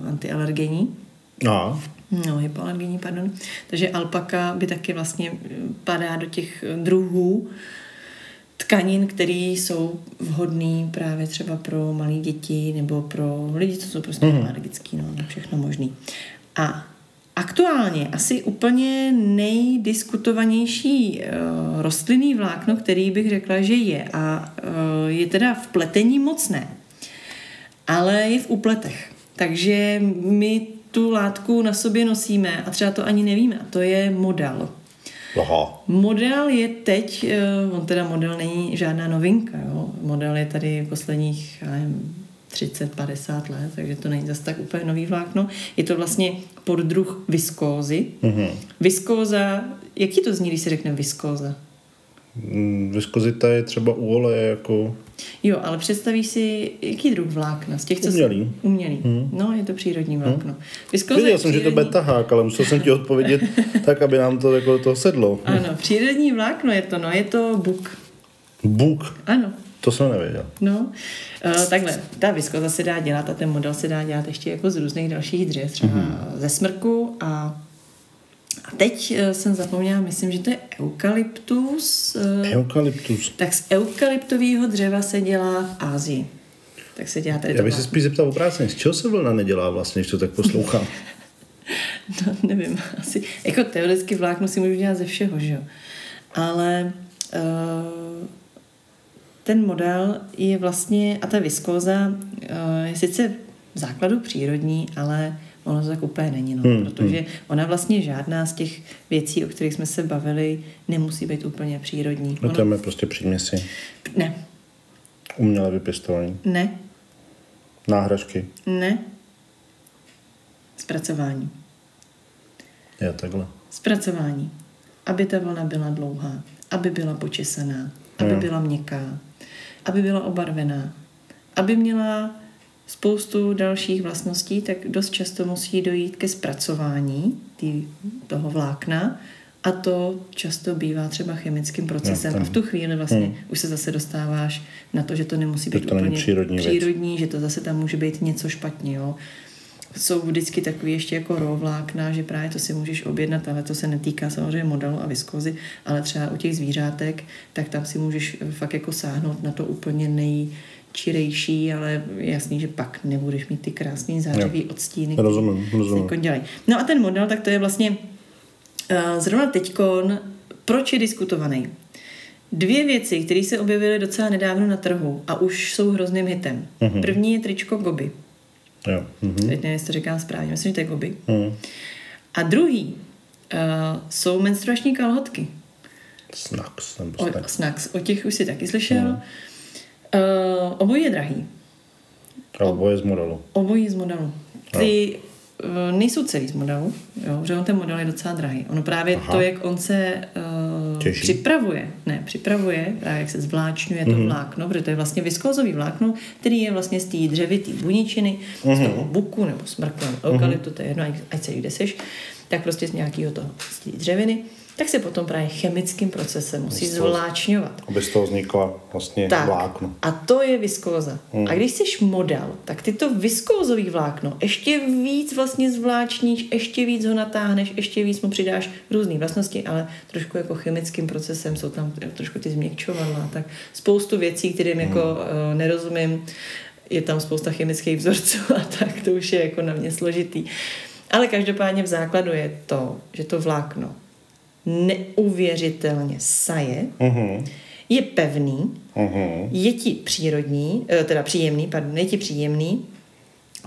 uh, antialergenní. No. No, hypoalergenní, pardon. Takže alpaka by taky vlastně padá do těch druhů tkanin, které jsou vhodné právě třeba pro malé děti nebo pro lidi, co jsou prostě mm. alergický, no, všechno možný. A Aktuálně asi úplně nejdiskutovanější uh, rostlinný vlákno, který bych řekla, že je a uh, je teda v pletení mocné, ale je v upletech. Takže my tu látku na sobě nosíme a třeba to ani nevíme. A to je model. Aha. Model je teď, uh, on teda model není žádná novinka, jo. Model je tady posledních, nevím, 30-50 let, takže to není zase tak úplně nový vlákno. Je to vlastně poddruh viskózy. Mm-hmm. Viskóza, jak ti to zní, když se řekne viskóza? Mm, viskozita je třeba u oleje jako... Jo, ale představíš si, jaký druh vlákna? Z těch, co umělý. Jsou... Umělý. Hmm. No, je to přírodní hmm. vlákno. Hmm. Viskóza Viděl jsem, přírodní... že to bude tahák, ale musel jsem ti odpovědět [laughs] tak, aby nám to jako to sedlo. Ano, přírodní vlákno je to, no, je to buk. Buk? Ano. To jsem nevěděl. No, uh, takhle, ta viskoza se dá dělat a ten model se dá dělat ještě jako z různých dalších dřev, třeba mm-hmm. ze smrku a a teď uh, jsem zapomněla, myslím, že to je eukalyptus. Uh, eukalyptus. Tak z eukalyptového dřeva se dělá v Ázii. Tak se dělá tady Já bych se spíš zeptal obráceně, z čeho se vlna nedělá vlastně, když to tak poslouchám? [laughs] no, nevím, asi, jako teoreticky vlákno si můžu dělat ze všeho, že jo. Ale uh, ten model je vlastně, a ta viskóza eh, je sice v základu přírodní, ale ono to tak úplně není, no, hmm, protože hmm. ona vlastně žádná z těch věcí, o kterých jsme se bavili, nemusí být úplně přírodní. No to je prostě příměsi. Ne. Umělé vypěstování. Ne. Náhražky. Ne. Zpracování. Je takhle. Zpracování. Aby ta vlna byla dlouhá, aby byla počesaná, aby byla měkká, aby byla obarvená. Aby měla spoustu dalších vlastností, tak dost často musí dojít ke zpracování tý, toho vlákna a to často bývá třeba chemickým procesem. No, a v tu chvíli vlastně hmm. už se zase dostáváš na to, že to nemusí být to úplně přírodní, přírodní že to zase tam může být něco špatně. Jo jsou vždycky takový ještě jako rovlákna, že právě to si můžeš objednat, ale to se netýká samozřejmě modelu a viskozy, ale třeba u těch zvířátek, tak tam si můžeš fakt jako sáhnout na to úplně nej, čirejší, ale jasný, že pak nebudeš mít ty krásný zářivý odstíny. Rozumím, rozumím. Jako dělají. No a ten model, tak to je vlastně uh, zrovna teďkon, proč je diskutovaný? Dvě věci, které se objevily docela nedávno na trhu a už jsou hrozným hitem. Mhm. První je tričko Goby. Jo. Mhm. Teď nevím, jestli to říkám správně, myslím, že to je Goby. Mhm. A druhý uh, jsou menstruační kalhotky. Snacks, nebo O, snacks. snacks. O těch už si taky slyšel. Mhm. Uh, obojí je drahý. A oboje z modelu. Obojí z modelu. Ty uh, nejsou celý z modelu, jo, že on ten model je docela drahý. Ono právě Aha. to, jak on se uh, Těží. připravuje, ne, připravuje, právě jak se zvláčňuje to Mhm. vlákno, protože to je vlastně viskózový vlákno, který je vlastně z té dřevitý buničiny, z Mhm. toho buku nebo smrku nebo eukalyptu, to je jedno, ať- ať se jich deseš, tak prostě z nějakého toho, z té dřeviny, tak se potom právě chemickým procesem musí zvláčňovat. Aby z toho vznikla vlastně Tak, vlákno. a to je viskóza. Hmm. A když jsi model, tak ty to viskózový vlákno ještě víc vlastně zvláčníš, ještě víc ho natáhneš, ještě víc mu přidáš různé vlastnosti, ale trošku jako chemickým procesem jsou tam trošku ty změkčovadla, tak spoustu věcí, kterým jako uh, nerozumím, je tam spousta chemických vzorců [laughs] a tak to už je jako na mě složitý. Ale každopádně v základu je to, že to vlákno neuvěřitelně saje, Mhm. je pevný, Mhm. je ti přírodní, eh, teda příjemný, pardon, je ti příjemný,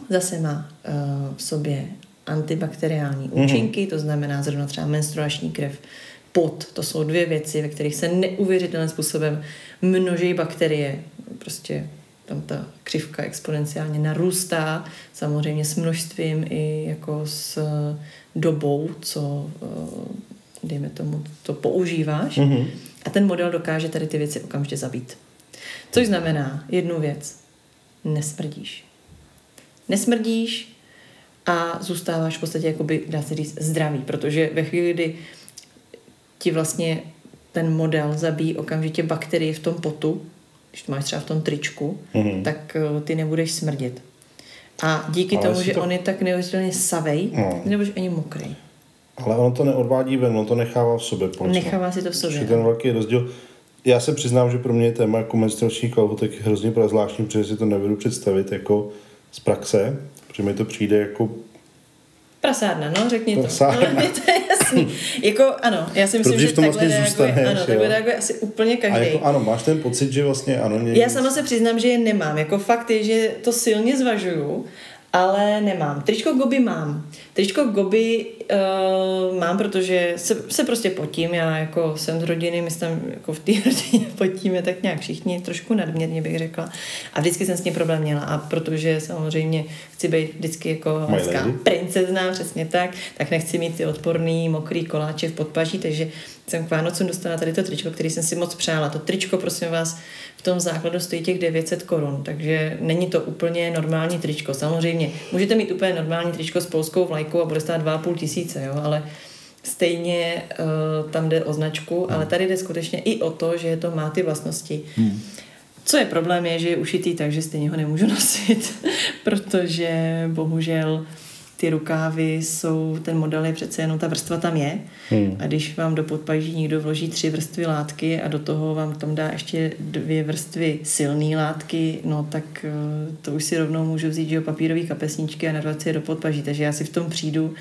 zase má eh, v sobě antibakteriální účinky, to znamená zrovna třeba menstruační krev, pot, to jsou dvě věci, ve kterých se neuvěřitelným způsobem množí bakterie, prostě tam ta křivka exponenciálně narůstá, samozřejmě s množstvím i jako s eh, dobou, co eh, dejme tomu, to používáš. Mhm. A ten model dokáže tady ty věci okamžitě zabít. Což znamená jednu věc. Nesmrdíš. Nesmrdíš a zůstáváš v podstatě, jakoby, dá se říct, zdravý, protože ve chvíli, kdy ti vlastně ten model zabíjí okamžitě bakterie v tom potu, když to máš třeba v tom tričku, Mhm. tak eh, ty nebudeš smrdět. A díky Ale tomu, že to- on je tak neuvěřitelně savej, No. nebudeš ani mokrý. Ale ono to neodvádí ven, ono to nechává v sobě. Polcno. Nechává si to v sobě. je ten velký rozdíl. Já se přiznám, že pro mě je téma jako menstruační kalhotek hrozně zvláštní, protože si to nevedu představit jako z praxe, protože mi to přijde jako Prasárna, no, řekni to. Prasárna. [laughs] Ale mě to je jasný. jako, ano, já si myslím, Protože že v tom takhle vlastně reaguje, zůstaneš, ano, takhle jo. reaguje asi úplně a každý. jako ano, máš ten pocit, že vlastně ano, někdy, Já sama se přiznám, že je nemám. Jako fakt je, že to silně zvažuju, ale nemám. Tričko Goby mám. Tričko Goby uh, mám, protože se, se prostě potím. Já jako jsem z rodiny, my jsme tam jako v té [laughs] rodině potíme tak nějak všichni, trošku nadměrně bych řekla. A vždycky jsem s tím problém měla. A protože samozřejmě chci být vždycky jako hezká princezna, přesně tak, tak nechci mít ty odporný mokrý koláče v podpaží, takže jsem k Vánocům dostala tady to tričko, který jsem si moc přála. To tričko, prosím vás, v tom základu stojí těch 900 korun, takže není to úplně normální tričko. Samozřejmě, můžete mít úplně normální tričko s polskou vlajkou a bude stát 2,5 tisíce, jo, ale stejně uh, tam jde o značku, ale tady jde skutečně i o to, že to má ty vlastnosti. Hmm. Co je problém je, že je ušitý tak, že stejně ho nemůžu [laughs] nosit, protože bohužel ty rukávy jsou, ten model je přece jenom, ta vrstva tam je Hmm. a když vám do podpaží někdo vloží tři vrstvy látky a do toho vám tam dá ještě dvě vrstvy silné látky, no tak eh, to už si rovnou můžu vzít, že jo, papírový kapesníčky a narvat si je do podpaží, takže já si v tom přijdu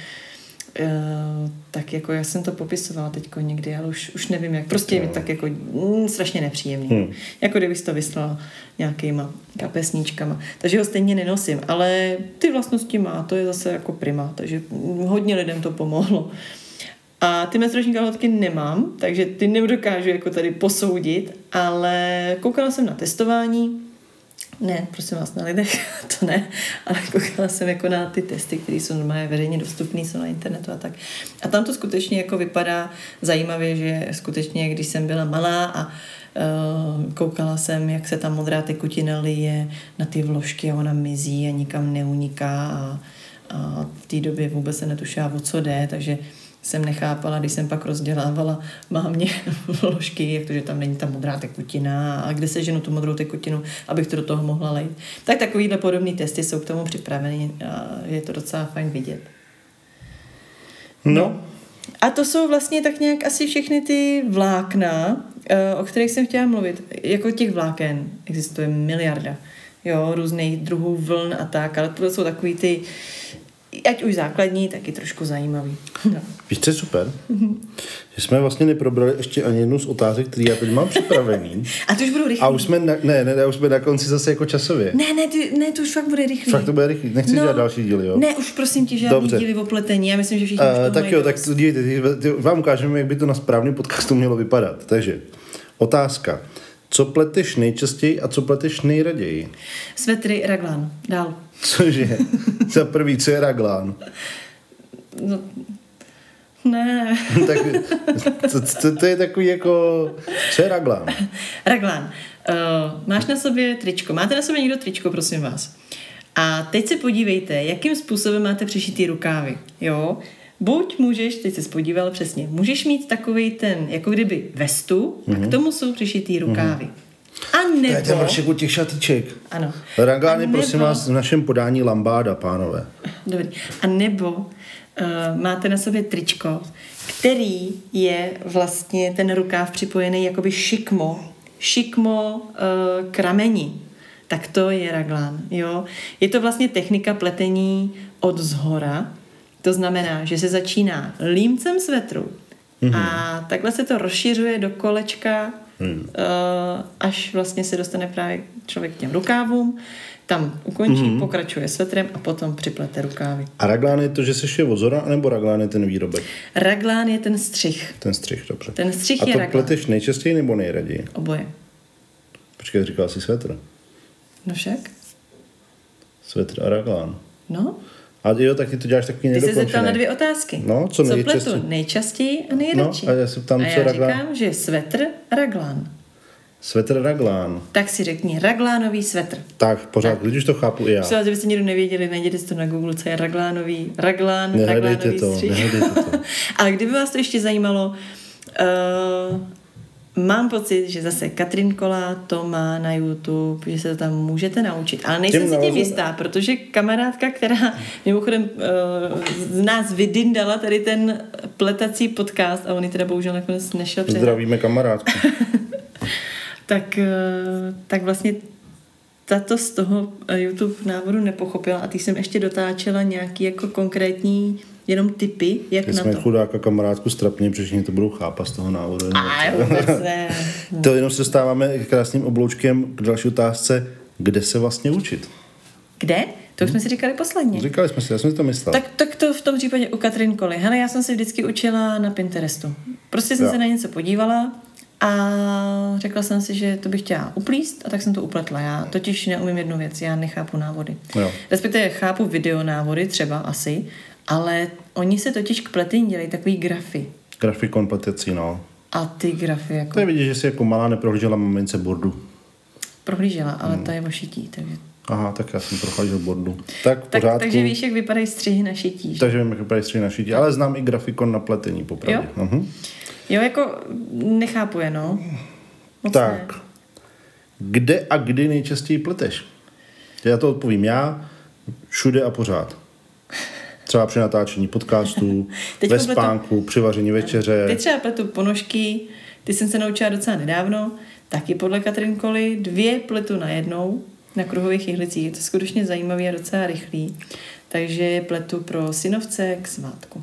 eh, tak jako já jsem to popisovala teď někdy, ale už, už nevím jak. Prostě je mi tak jako mm, strašně nepříjemný. Hmm. Jako kdybych to vyslala nějakýma kapesníčkama. Takže ho stejně nenosím, ale ty vlastnosti má, to je zase jako prima, takže hodně lidem to pomohlo. A ty menstruační kalhotky nemám, takže ty nedokážu jako tady posoudit, ale koukala jsem na testování, ne, prosím vás, na lidech, [laughs] to ne, ale koukala jsem jako na ty testy, které jsou normálně veřejně dostupné, jsou na internetu a tak. A tam to skutečně jako vypadá zajímavě, že skutečně, když jsem byla malá a uh, koukala jsem, jak se ta modrá tekutina lije na ty vložky a ona mizí a nikam neuniká a, a v té době vůbec se netušila, o co jde, takže jsem nechápala, když jsem pak rozdělávala mámě [laughs] vložky, jak to, že tam není ta modrá tekutina a kde se ženu tu modrou tekutinu, abych to do toho mohla lejt. Tak takovýhle podobné testy jsou k tomu připraveny a je to docela fajn vidět. No, A to jsou vlastně tak nějak asi všechny ty vlákna, eh, o kterých jsem chtěla mluvit, jako těch vláken existuje miliarda. Jo, různých druhů vln a tak, ale to jsou takový ty, ať už základní, tak i trošku zajímavý. No. [laughs] Víš, co je super? Že jsme vlastně neprobrali ještě ani jednu z otázek, které já teď mám připravený. [laughs] A to už budou rychlý. A už jsme na, ne, ne, ne, už jsme na konci zase jako časově. Ne, ne, ty, ne, to už fakt bude rychlý. Fakt to bude rychlý. Nechci dělat další díly, jo? Ne, už prosím tě, žádný Dobře. díly o pletení. Já myslím, že všichni Uh, tak jo, tak dívejte, ty- ty- vám ukážeme, jak by to na správném podcastu mělo vypadat. Takže, otázka. Co pleteš nejčastěji a co pleteš nejraději? Svetry, raglán. Dál. Cože? [laughs] Za prvý, co je raglán? No, ne. [laughs] tak to, to, to, je takový jako... Co je raglán? [laughs] Raglán. Uh, máš na sobě tričko. Máte na sobě někdo tričko, prosím vás. A teď se podívejte, jakým způsobem máte přišitý rukávy. Jo? Buď můžeš, teď se podíval přesně, můžeš mít takový ten, jako kdyby vestu, mm-hmm. a k tomu jsou přišitý rukávy. A To je ten nebo... vršek od těch šatiček. Ano. A je, prosím nebo- vás, v našem podání lambáda, pánové. Dobrý. A nebo uh, máte na sobě tričko, který je vlastně ten rukáv připojený jakoby šikmo, šikmo uh, k rameni. Tak to je raglán, jo. Je to vlastně technika pletení od zhora. To znamená, že se začíná límcem svetru mm-hmm. a takhle se to rozšiřuje do kolečka, mm. uh, až vlastně se dostane právě člověk k těm rukávům. Tam ukončí, mm-hmm. pokračuje svetrem a potom připlete rukávy. A raglán je to, že se šije od zora, nebo raglán je ten výrobek? Raglán je ten střih. Ten střih, dobře. Ten střih A je to raglán. pleteš nejčastěji nebo nejraději? Oboje. Počkej, říkal jsi svetr. No však? Svetr a raglán. No, A jo, tak ty to děláš takový ty se zeptal nedokončený. na dvě otázky. No, co co nejčastěji? pletu nejčastěji a nejradši. No, a já se ptám, a co já raglán? říkám, že svetr, raglán. Svetr raglán. Tak si řekni raglánový svetr. Tak, pořád, když už to chápu i já. Myslím, kdybyste někdo nevěděli, najděte si to na Google, co je raglánový, raglán, Nehledejte raglánový to, střih. to. [laughs] Ale kdyby vás to ještě zajímalo, uh, mám pocit, že zase Katrin Kola to má na YouTube, že se to tam můžete naučit. Ale nejsem si tím jistá, protože kamarádka, která mimochodem uh, z nás vydindala tady ten pletací podcast a on ji teda bohužel nakonec nešel přehrát, Zdravíme kamarádku. [laughs] tak, eh, tak vlastně tato z toho eh, YouTube návodu nepochopila a ty jsem ještě dotáčela nějaký jako konkrétní jenom typy, jak My na jsme to. chudáka kamarádku strapně, protože to budou chápat z toho návodu. A ne. [laughs] To jenom se dostáváme k krásným obloučkem k další otázce, kde se vlastně učit. Kde? To už jsme si říkali posledně. Říkali jsme si, já jsem si to myslel. Tak, tak to v tom případě u Katrin Koly. Hele, já jsem se vždycky učila na Pinterestu. Prostě jsem Jo. se na něco podívala a řekla jsem si, že to bych chtěla uplíst a tak jsem to upletla. Já totiž neumím jednu věc, já nechápu návody. Jo. Respektive chápu videonávody třeba asi, ale oni se totiž k pletení dělají takový grafy. Grafikon pletecí, no. A ty grafy jako To je vidět, že jsi jako malá neprohlížela mamince bordu. prohlížela, ale Hmm. ta je o šití. Takže, Aha, tak já jsem prohlížel bordu. Tak, tak, pořádku. takže víš, jak vypadají střihy na šití. že? Takže vím, jak vypadají střihy na šití, ale znám i grafikon na pletení, popravdě. Jo? Mhm. Jo, jako nechápu je, no. Moc ne. Tak, kde a kdy nejčastěji pleteš? Já to odpovím já, všude a pořád. Třeba při natáčení podcastů, [laughs] ve spánku, při vaření večeře. Teď třeba pletu ponožky, ty jsem se naučila docela nedávno, taky podle Katrin Koly, dvě pletu najednou na kruhových jihlicích. Je to skutečně zajímavý a docela rychlý. Takže pletu pro synovce k svátku.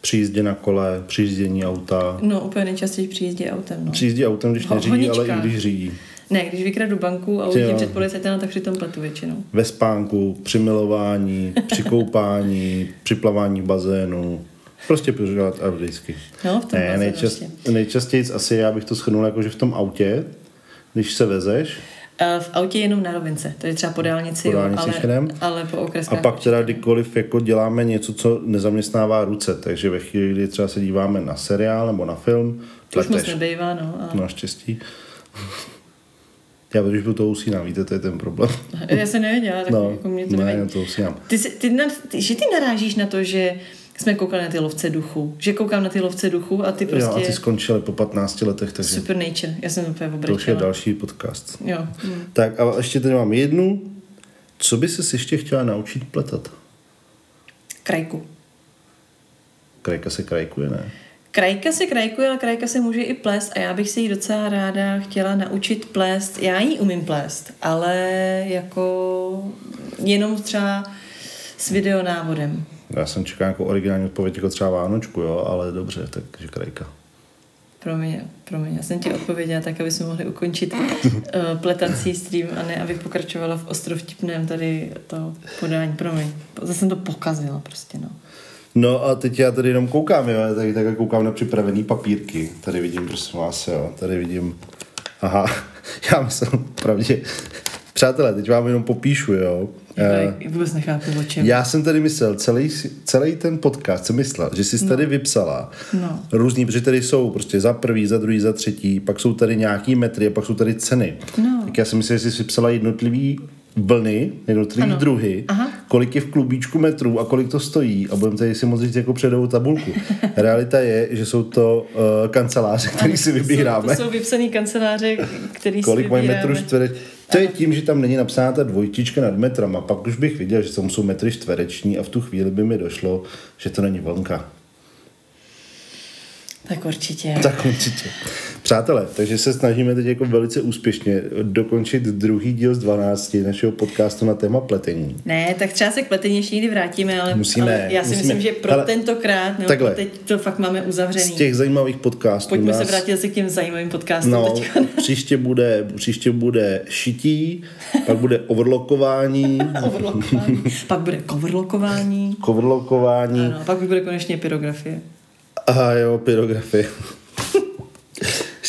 Při jízdě na kole, při jízdění auta. No, úplně nejčastěji při jízdě autem. No. Při jízdě autem, když Ho- neřídí, ale i když řídí. Ne, když vykradu banku a uvidím jo. před policajtem, tak přitom pletu většinou. Ve spánku, při milování, při koupání, při plavání v bazénu. Prostě pořád a vždycky. No, v tom ne, nejčast, prostě. nejčastěji asi já bych to shrnul jako, že v tom autě, když se vezeš, A v autě jenom na rovince, takže třeba po dálnici, Po jo, dálnici ale, jedem. ale po A okreskách. pak teda kdykoliv jako děláme něco, co nezaměstnává ruce, takže ve chvíli, kdy třeba se díváme na seriál nebo na film, to už moc nebejvá, no. A... Naštěstí. Já když byl to usínám, víte, to je ten problém. Já jsem nevěděla, tak No, jako mě to ne, nevadí. já to usínám. Ty, ty, na, ty, že ty narážíš na to, že jsme koukali na ty lovce duchu. Že koukám na ty lovce duchu a ty Jo, prostě a ty skončily po 15 letech, takže super nature. Já jsem úplně to už je další podcast. Jo. hm. Tak a ještě tady mám jednu. Co by se ještě chtěla naučit pletat? Krajku. Krajka se krajkuje, ne? Krajka se krajkuje, ale krajka se může i plést a já bych si ji docela ráda chtěla naučit plést. Já ji umím plést, ale jako jenom třeba s videonávodem. Já jsem čekal jako originální odpověď jako třeba Vánočku, jo, ale dobře, takže krajka. Promiň, promiň, já jsem ti odpověděla tak, aby jsme mohli ukončit uh, pletací stream a ne, aby pokračovala v ostrovtipném tady to podání. Promiň, zase jsem to pokazila prostě, no. No a teď já tady jenom koukám, jo, tady takhle koukám na připravený papírky. Tady vidím, prosím vás, jo, tady vidím, aha, [laughs] já myslím, pravdě, přátelé, teď vám jenom popíšu, jo. Já vůbec nechápu, o čem. Já jsem tady myslel, celý, celý ten podcast jsem myslel, že jsi no. tady vypsala no. různý, protože tady jsou prostě za prvý, za druhý, za třetí, pak jsou tady nějaký metry a pak jsou tady ceny. No. Tak já jsem myslel, že jsi vypsala jednotlivý vlny, jednotlivý druhy, Aha. Kolik je v klubíčku metrů a kolik to stojí a budeme tady si moc říct jako předovou tabulku. Realita je, že jsou to uh, kanceláře, které si vybíráme. To jsou, to jsou vypsaný kanceláře, který kolik si mají metrů čtvereč. To je tím, že tam není napsána ta dvojtička nad metrama. Pak už bych viděl, že tam jsou metry čtvereční a v tu chvíli by mi došlo, že to není vlnka. Tak určitě. Tak určitě. Přátelé, takže se snažíme teď jako velice úspěšně dokončit druhý díl z 12 našeho podcastu na téma pletení. Ne, tak třeba se k pletení ještě někdy vrátíme, ale, Musíme, ale já si musíme. myslím, že pro Hele, tentokrát, nebo takhle. teď to fakt máme uzavřený. Z těch zajímavých podcastů Pojďme nás... se vrátit zase k těm zajímavým podcastům No, teďka. příště bude, příště bude šití, pak bude overlockování, [laughs] Overlockování. Pak bude coverlockování. coverlockování Ano, pak bude konečně pyrografie. a jo, pyrografie.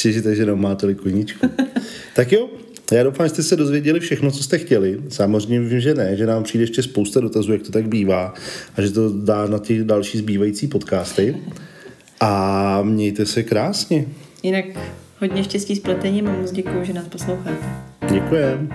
Ještě, že nemá tolik koníčku. [laughs] tak jo, já doufám, že jste se dozvěděli všechno, co jste chtěli. Samozřejmě vím, že ne, že nám přijde ještě spousta dotazů, jak to tak bývá a že to dá na ty další zbývající podcasty. A mějte se krásně. Jinak hodně štěstí s pletením a moc děkuju, že nás posloucháte. Děkujeme.